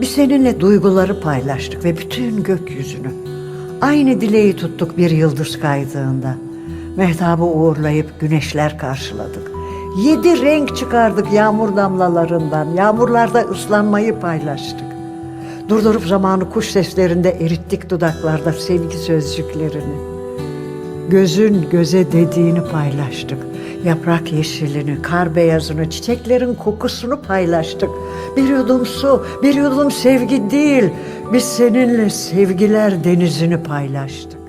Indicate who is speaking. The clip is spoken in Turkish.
Speaker 1: Biz seninle duyguları paylaştık ve bütün gökyüzünü. Aynı dileği tuttuk bir yıldız kaydığında. Mehtabı uğurlayıp güneşler karşıladık. Yedi renk çıkardık yağmur damlalarından. Yağmurlarda ıslanmayı paylaştık. Durdurup zamanı kuş seslerinde erittik dudaklarda sevgi sözcüklerini. Gözün göze dediğini paylaştık. Yaprak yeşilini, kar beyazını, çiçeklerin kokusunu paylaştık. Bir yudum su, bir yudum sevgi değil. Biz seninle sevgiler denizini paylaştık.